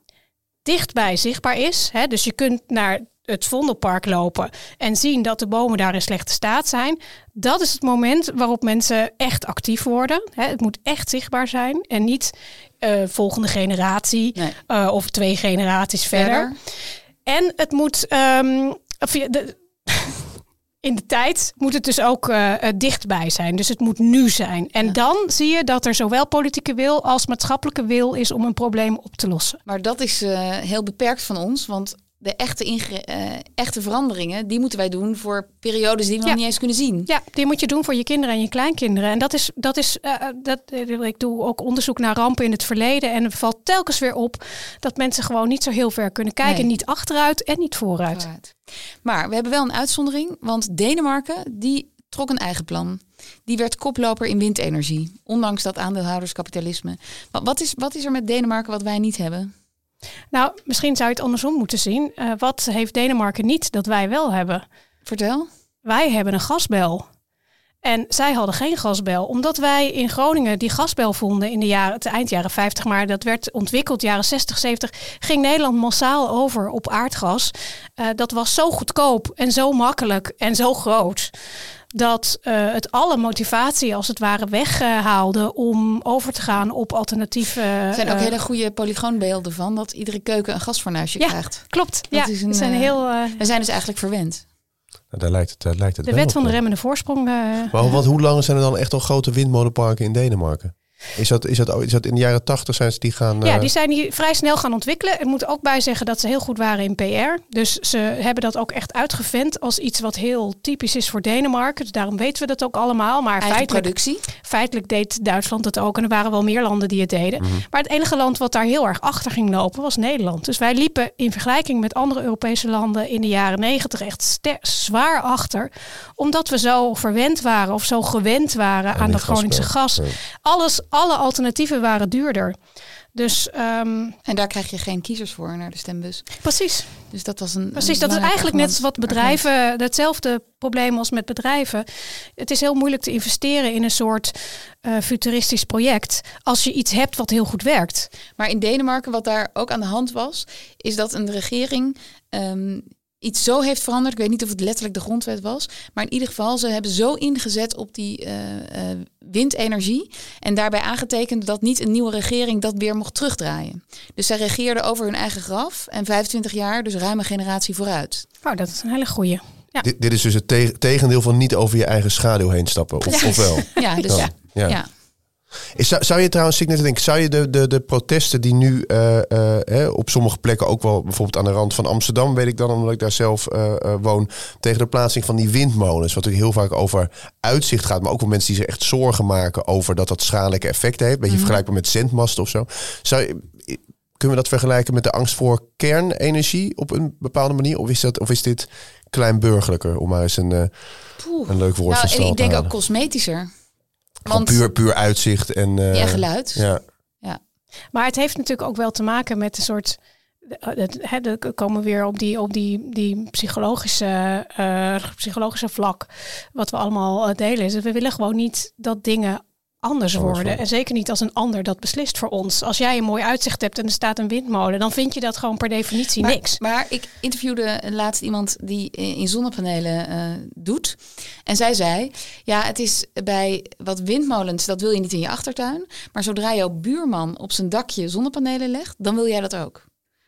dichtbij zichtbaar is. Hè, dus je kunt naar het Vondelpark lopen en zien dat de bomen daar in slechte staat zijn, dat is het moment waarop mensen echt actief worden. het moet echt zichtbaar zijn en niet uh, volgende generatie uh, of twee generaties verder. En het moet um, de, in de tijd moet het dus ook uh, dichtbij zijn. Dus het moet nu zijn. En dan zie je dat er zowel politieke wil als maatschappelijke wil is om een probleem op te lossen. Maar dat is uh, heel beperkt van ons. Want de echte, uh, echte veranderingen, die moeten wij doen voor periodes die we nog niet eens kunnen zien. Ja, die moet je doen voor je kinderen en je kleinkinderen. En dat is, dat is uh, dat, ik doe ook onderzoek naar rampen in het verleden. En het valt telkens weer op dat mensen gewoon niet zo heel ver kunnen kijken. Nee. Niet achteruit en niet vooruit. vooruit. Maar we hebben wel een uitzondering, want Denemarken, die trok een eigen plan. Die werd koploper in windenergie, ondanks dat aandeelhouderskapitalisme. Maar wat is, wat is er met Denemarken wat wij niet hebben? Nou, misschien zou je het andersom moeten zien. Uh, wat heeft Denemarken niet dat wij wel hebben? Vertel. Wij hebben een gasbel. En zij hadden geen gasbel. Omdat wij in Groningen die gasbel vonden in de jaren, het eind jaren 50, maar dat werd ontwikkeld jaren 60, 70, ging Nederland massaal over op aardgas. Uh, dat was zo goedkoop en zo makkelijk en zo groot dat uh, het alle motivatie als het ware weghaalde om over te gaan op alternatieve. Er zijn ook uh, hele goede polygoonbeelden van dat iedere keuken een gasfornuisje ja, krijgt. Klopt. Dat ja, is een, zijn heel, uh, we zijn dus eigenlijk verwend. Nou, daar lijkt het, daar lijkt het de wet van de remmende voorsprong. maar wat, hoe lang zijn er dan echt al grote windmolenparken in Denemarken? Is dat, is, dat, is dat in de jaren tachtig zijn ze die gaan... Ja, die zijn hier vrij snel gaan ontwikkelen. Ik moet ook bij zeggen dat ze heel goed waren in PR. Dus ze hebben dat ook echt uitgevent als iets wat heel typisch is voor Denemarken. Dus daarom weten we dat ook allemaal. Maar feitelijk, productie? feitelijk deed Duitsland het ook. En er waren wel meer landen die het deden. Mm -hmm. Maar het enige land wat daar heel erg achter ging lopen was Nederland. Dus wij liepen in vergelijking met andere Europese landen in de jaren negentig echt zwaar achter. Omdat we zo verwend waren of zo gewend waren aan dat Groningse gas. Ja. Alles alle alternatieven waren duurder. Dus, um, en daar krijg je geen kiezers voor naar de stembus. Precies. Dus dat was een. Precies, dat is eigenlijk net wat bedrijven, hetzelfde probleem als met bedrijven. Het is heel moeilijk te investeren in een soort uh, futuristisch project als je iets hebt wat heel goed werkt. Maar in Denemarken, wat daar ook aan de hand was, is dat een regering um, iets zo heeft veranderd. Ik weet niet of het letterlijk de grondwet was. Maar in ieder geval, ze hebben zo ingezet op die uh, uh, windenergie. En daarbij aangetekend dat niet een nieuwe regering dat weer mocht terugdraaien. Dus zij regeerden over hun eigen graf. En 25 jaar, dus ruim een generatie vooruit. Oh, dat is een hele goeie. Ja. Dit, dit, is dus het te tegendeel van niet over je eigen schaduw heen stappen. Of, ja. of wel? Ja, dus ja. ja. ja. Is, zou, zou je trouwens, ik net denken, zou je de, de, de protesten die nu uh, uh, op sommige plekken, ook wel bijvoorbeeld aan de rand van Amsterdam, weet ik dan, omdat ik daar zelf uh, woon, tegen de plaatsing van die windmolens, wat natuurlijk heel vaak over uitzicht gaat, maar ook wel mensen die zich echt zorgen maken over dat dat schadelijke effecten heeft, een beetje mm -hmm. vergelijkbaar met zendmasten of zo. Zou je, kunnen we dat vergelijken met de angst voor kernenergie op een bepaalde manier? Of is, dat, of is dit kleinburgerlijker, om maar eens een, een leuk woord nou, van en ik denk halen. ook cosmetischer. Want, puur, puur uitzicht en uh, ja, geluid. Ja. ja. Maar het heeft natuurlijk ook wel te maken met een soort. Het, het, het komen we weer op die, op die, die psychologische, uh, psychologische vlak. Wat we allemaal delen. Is we willen gewoon niet dat dingen anders worden. En zeker niet als een ander dat beslist voor ons. Als jij een mooi uitzicht hebt en er staat een windmolen, dan vind je dat gewoon per definitie maar, niks. Maar ik interviewde laatst iemand die in zonnepanelen uh, doet. En zij zei: Ja, het is bij wat windmolens, dat wil je niet in je achtertuin. Maar zodra jouw buurman op zijn dakje zonnepanelen legt, dan wil jij dat ook.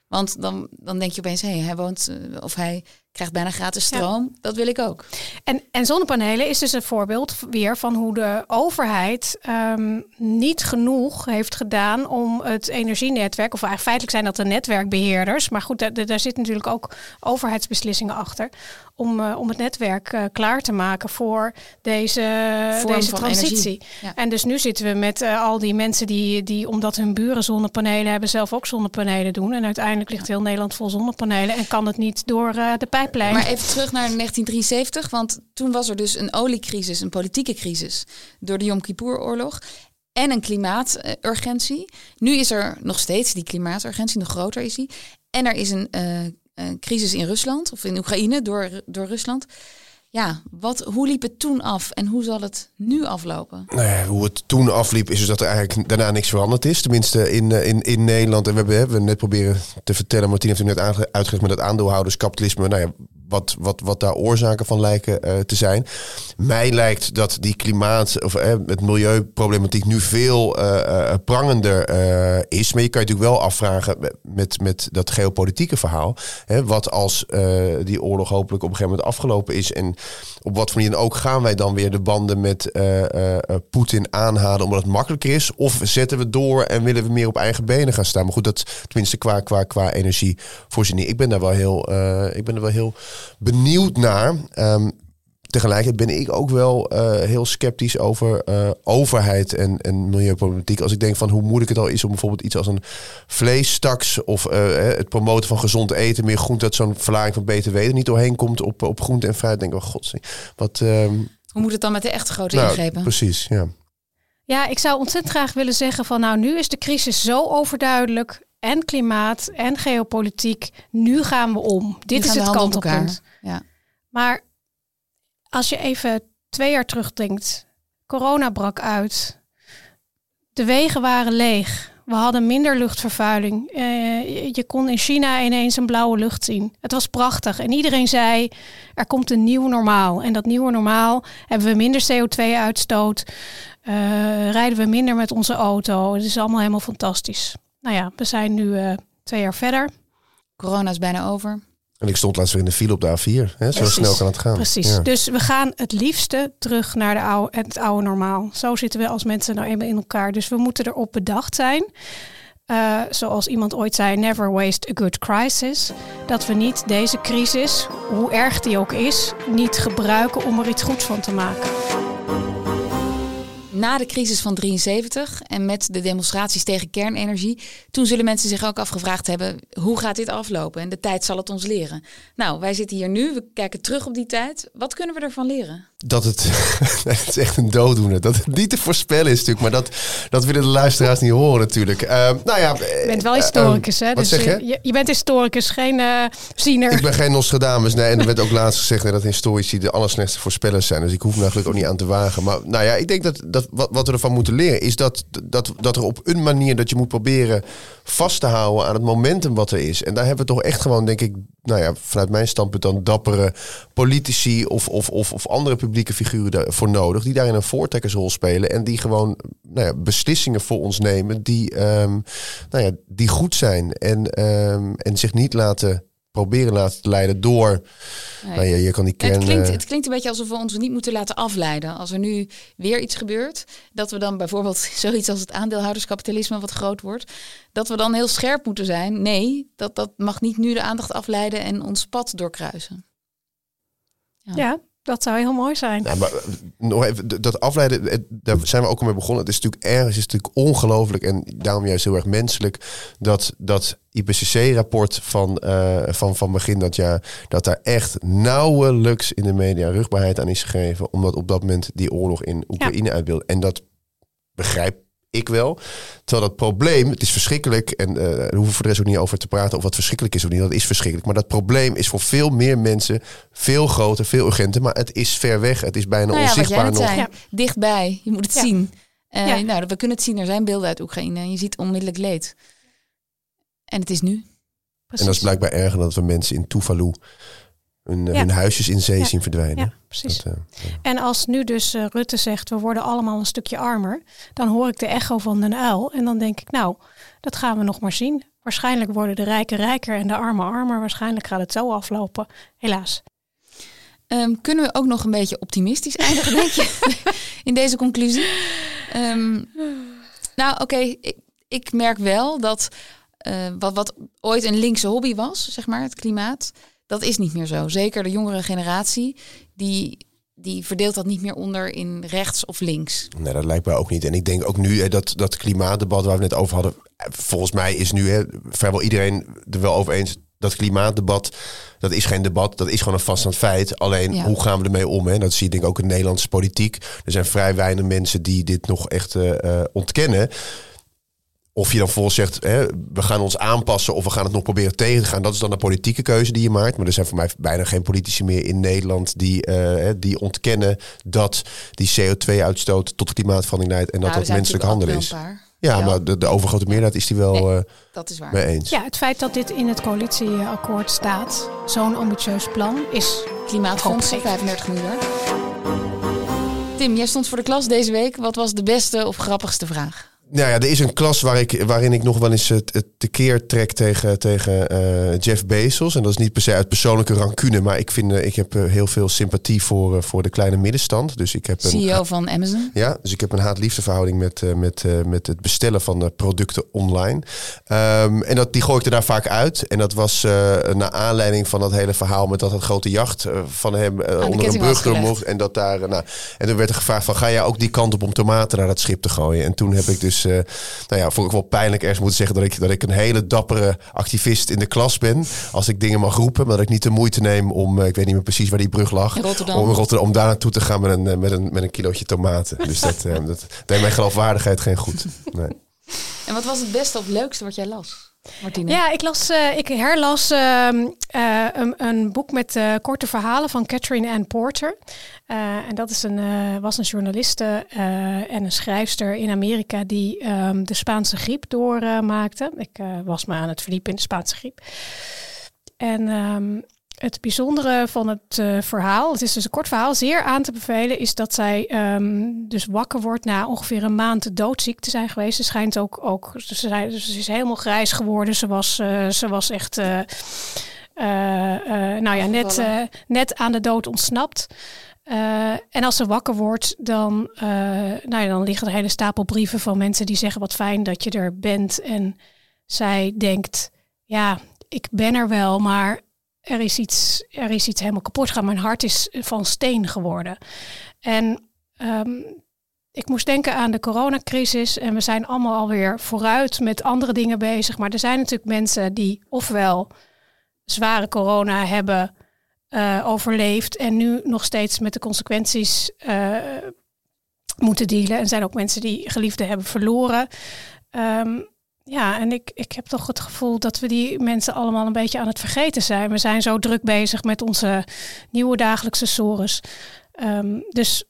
Want dan, dan denk je opeens, hé, hey, hij woont uh, of hij krijgt bijna gratis stroom. Ja. Dat wil ik ook. En, en zonnepanelen is dus een voorbeeld weer van hoe de overheid um, niet genoeg heeft gedaan om het energienetwerk, of eigenlijk feitelijk zijn dat de netwerkbeheerders, maar goed, daar, daar zitten natuurlijk ook overheidsbeslissingen achter, om, uh, om het netwerk uh, klaar te maken voor deze, Vorm deze transitie. Ja. En dus nu zitten we met uh, al die mensen die, die, omdat hun buren zonnepanelen hebben, zelf ook zonnepanelen doen. En uiteindelijk ligt heel Nederland vol zonnepanelen en kan het niet door de pijp maar even terug naar 1973, want toen was er dus een oliecrisis, een politieke crisis door de Yom Kippur-oorlog en een klimaaturgentie. Nu is er nog steeds die klimaaturgentie, nog groter is die. En er is een, uh, een crisis in Rusland, of in Oekraïne door, door Rusland. Ja, wat, hoe liep het toen af en hoe zal het nu aflopen? Nou ja, hoe het toen afliep is dus dat er eigenlijk daarna niks veranderd is. Tenminste in, in, in Nederland. En we hebben, hebben net proberen te vertellen, Martien heeft het net uitgelegd met het aandeelhouderskapitalisme. Nou ja, wat, wat, wat daar oorzaken van lijken uh, te zijn. Mij lijkt dat die klimaat of uh, het milieuproblematiek nu veel prangender is. Maar je kan je natuurlijk wel afvragen met, met dat geopolitieke verhaal. Hè, wat als die oorlog hopelijk op een gegeven moment afgelopen is. En op wat voor manier ook gaan wij dan weer de banden met Poetin aanhalen omdat het makkelijker is? Of zetten we door en willen we meer op eigen benen gaan staan? Maar goed, dat tenminste qua, qua, qua energievoorziening. Ik ben daar wel heel, ik ben er wel heel benieuwd naar. Um, tegelijkertijd ben ik ook wel uh, heel sceptisch over uh, overheid en, en milieuproblematiek. Als ik denk van hoe moeilijk het al is om bijvoorbeeld iets als een vleestaks of uh, het promoten van gezond eten, meer groente, dat zo'n verlaging van BTW er niet doorheen komt op, op groente en fruit. Denk ik, oh god, wat. Um, hoe moet het dan met de echte grote nou, ingrepen? Precies, ja. Ja, ik zou ontzettend graag willen zeggen van nou, nu is de crisis zo overduidelijk en klimaat en geopolitiek. Nu gaan we om. Dit nu is het kantelpunt. Ja. Maar als je even twee jaar terugdenkt. Corona brak uit. De wegen waren leeg. We hadden minder luchtvervuiling. Eh, je- kon in China ineens een blauwe lucht zien. Het was prachtig. En iedereen zei, er komt een nieuw normaal. En dat nieuwe normaal hebben we minder CO2-uitstoot. eh, rijden we minder met onze auto. Het is allemaal helemaal fantastisch. Nou ja, we zijn nu eh, twee jaar verder. Corona is bijna over. En ik stond laatst weer in de file op de A4. Hè? Zo Precies. snel kan het gaan. Precies. Ja. Dus we gaan het liefste terug naar de oude, het oude normaal. Zo zitten we als mensen nou eenmaal in elkaar. Dus we moeten erop bedacht zijn. eh, zoals iemand ooit zei, never waste a good crisis. Dat we niet deze crisis, hoe erg die ook is, niet gebruiken om er iets goeds van te maken. Na de crisis van 73 en met de demonstraties tegen kernenergie, toen zullen mensen zich ook afgevraagd hebben: hoe gaat dit aflopen? En de tijd zal het ons leren. Nou, wij zitten hier nu, we kijken terug op die tijd. Wat kunnen we ervan leren? Dat het, nee, het is echt een dooddoener. Dat het niet te voorspellen is natuurlijk. Maar dat, dat willen de luisteraars niet horen natuurlijk. Eh, nou ja, Je bent wel historicus, hè? wat Dus zeg je? je, je bent historicus, geen eh ziener. Ik ben geen Nostradamus. Nee, en er werd ook laatst gezegd hè, dat historici de allerslechtste voorspellers zijn. Dus ik hoef me gelukkig ook niet aan te wagen. Maar nou ja, ik denk dat, dat wat, wat we ervan moeten leren is dat, dat, dat er op een manier dat je moet proberen vast te houden aan het momentum wat er is. En daar hebben we toch echt gewoon, denk ik, nou ja, vanuit mijn standpunt dan dappere politici of, of, of, of andere publieke figuren daarvoor nodig. Die daarin een voortrekkersrol spelen. En die gewoon nou ja, beslissingen voor ons nemen die, ehm, nou ja, die goed zijn. En, ehm, en zich niet laten proberen laten leiden door. Nee. Nou ja, je kan die kern. het, klinkt, eh, het klinkt een beetje alsof we ons niet moeten laten afleiden. Als er nu weer iets gebeurt, dat we dan bijvoorbeeld zoiets als het aandeelhouderskapitalisme wat groot wordt, dat we dan heel scherp moeten zijn. Nee, dat, dat mag niet nu de aandacht afleiden en ons pad doorkruisen. Ja, dat zou heel mooi zijn. Nou, maar eh, nog even, dat afleiden, het- daar zijn we ook al mee begonnen. Het is natuurlijk ergens, is het natuurlijk ongelooflijk en daarom juist heel erg menselijk dat dat IPCC-rapport van, eh, van, van begin dat jaar, dat daar echt nauwelijks in de media rugbaarheid aan is gegeven, omdat op dat moment die oorlog in Oekraïne uitbeelde. En dat begrijp ik wel. Terwijl dat probleem, het is verschrikkelijk en eh daar hoeven we voor de rest ook niet over te praten of wat verschrikkelijk is of niet. Dat is verschrikkelijk. Maar dat probleem is voor veel meer mensen veel groter, veel urgenter. Maar het is ver weg. Het is bijna nou ja, wat jij onzichtbaar nog. zei, Ja. dichtbij. Je moet het Ja. zien. Eh, Ja. Nou, we kunnen het zien. Er zijn beelden uit Oekraïne en je ziet onmiddellijk leed. En het is nu. Precies. En dat is blijkbaar erger dan dat we mensen in Tuvalu hun, eh, Ja. hun huisjes in zee Ja. zien verdwijnen. Ja, precies. Dat, eh. En als nu dus eh, Rutte zegt, we worden allemaal een stukje armer, dan hoor ik de echo van den uil. En dan denk ik, nou, dat gaan we nog maar zien. Waarschijnlijk worden de rijken rijker en de armen armer. Waarschijnlijk gaat het zo aflopen. Helaas. Ehm, kunnen we ook nog een beetje optimistisch eindigen, denk je, in deze conclusie? Ehm, nou, oké, ik, ik merk wel dat eh, wat, wat ooit een linkse hobby was, zeg maar, het klimaat, dat is niet meer zo. Zeker de jongere generatie, die, die verdeelt dat niet meer onder in rechts of links. Nee, dat lijkt mij ook niet. En ik denk ook nu hè, dat dat klimaatdebat waar we het net over hadden. Volgens mij is nu hè, vrijwel iedereen er wel over eens. Dat klimaatdebat, dat is geen debat. Dat is gewoon een vaststaand feit. Alleen, Ja. hoe gaan we ermee om? Hè? Dat zie je denk ik ook in de Nederlandse politiek. Er zijn vrij weinig mensen die dit nog echt eh, eh, ontkennen. Of je dan volgens zegt, hè, we gaan ons aanpassen of we gaan het nog proberen tegen te gaan. Dat is dan een politieke keuze die je maakt. Maar er zijn voor mij bijna geen politici meer in Nederland die, eh, hè, die ontkennen dat die CO2-uitstoot tot klimaatverandering leidt en dat Nou, dat menselijk handelen ook is. Ja, Ja. maar de, de overgrote meerderheid is die wel Nee. eh, Dat is waar. mee eens. Ja, het feit dat dit in het coalitieakkoord staat, zo'n ambitieus plan, is ik. 35 miljard. Tim, jij stond voor de klas deze week. Wat was de beste of grappigste vraag? Nou ja, er is een klas waar ik, waarin ik nog wel eens het, het tekeer trek tegen, tegen eh, Jeff Bezos. En dat is niet per se uit persoonlijke rancune, maar ik, vind, eh, ik heb eh, heel veel sympathie voor, voor de kleine middenstand. Dus ik heb een, CEO van Amazon. Ja, dus ik heb een haat-liefdeverhouding met, met, met het bestellen van producten online. Ehm, en dat, die gooi ik er daar vaak uit. En dat was naar aanleiding van dat hele verhaal met dat grote jacht van hem eh, onder een brug door mocht. En, dat daar, nou, en toen werd er gevraagd van, ga jij ook die kant op om tomaten naar dat schip te gooien? En toen heb ik dus, eh, nou ja, vond ik wel pijnlijk ergens moeten zeggen dat ik, dat ik een hele dappere activist in de klas ben. Als ik dingen mag roepen, maar dat ik niet de moeite neem om, eh, ik weet niet meer precies waar die brug lag. Rotterdam. Om, Rotterdam, om daar naartoe te gaan met een, eh, met een, met een kilootje tomaten. Dus dat, dat deed mijn geloofwaardigheid geen goed. Nee. En wat was het beste of leukste wat jij las? Ja, ik, las, uh, ik herlas uh, uh, een, een, boek met uh, korte verhalen van Catherine Ann Porter. en dat is een, was een journaliste en een schrijfster in Amerika die um, de Spaanse griep doormaakte. ik was me aan het verdiepen in de Spaanse griep. En um, het bijzondere van het uh, verhaal, het is dus een kort verhaal, zeer aan te bevelen, is dat zij um, dus wakker wordt na ongeveer een maand doodziek te zijn geweest. Ze schijnt ook, ook ze, dus ze is helemaal grijs geworden. Ze was, uh, ze was echt, uh, nou ja, net, net aan de dood ontsnapt. en als ze wakker wordt, dan, nou ja, dan liggen er hele stapel brieven van mensen die zeggen wat fijn dat je er bent. En zij denkt, ja, ik ben er wel, maar er is iets, er is iets helemaal kapot gegaan. Mijn hart is van steen geworden. En um, ik moest denken aan de coronacrisis. En we zijn allemaal alweer vooruit met andere dingen bezig. Maar er zijn natuurlijk mensen die ofwel zware corona hebben uh, overleefd. En nu nog steeds met de consequenties uh, moeten dealen. En zijn ook mensen die geliefden hebben verloren. Um, ja, en ik, ik heb toch het gevoel dat we die mensen allemaal een beetje aan het vergeten zijn. We zijn zo druk bezig met onze nieuwe dagelijkse sores. Um, dus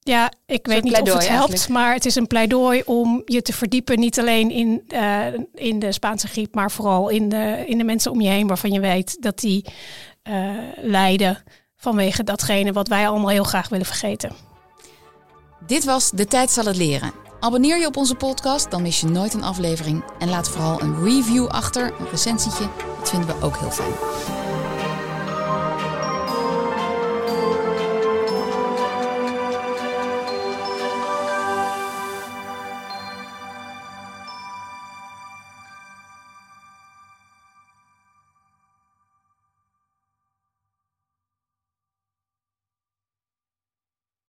ja, ik weet niet of het helpt, eigenlijk. maar het is een pleidooi om je te verdiepen. Niet alleen in, uh, in de Spaanse griep, maar vooral in de, in de mensen om je heen waarvan je weet dat die uh, lijden vanwege datgene wat wij allemaal heel graag willen vergeten. Dit was De Tijd zal het leren. Abonneer je op onze podcast, dan mis je nooit een aflevering. En laat vooral een review achter, een recensietje. Dat vinden we ook heel fijn.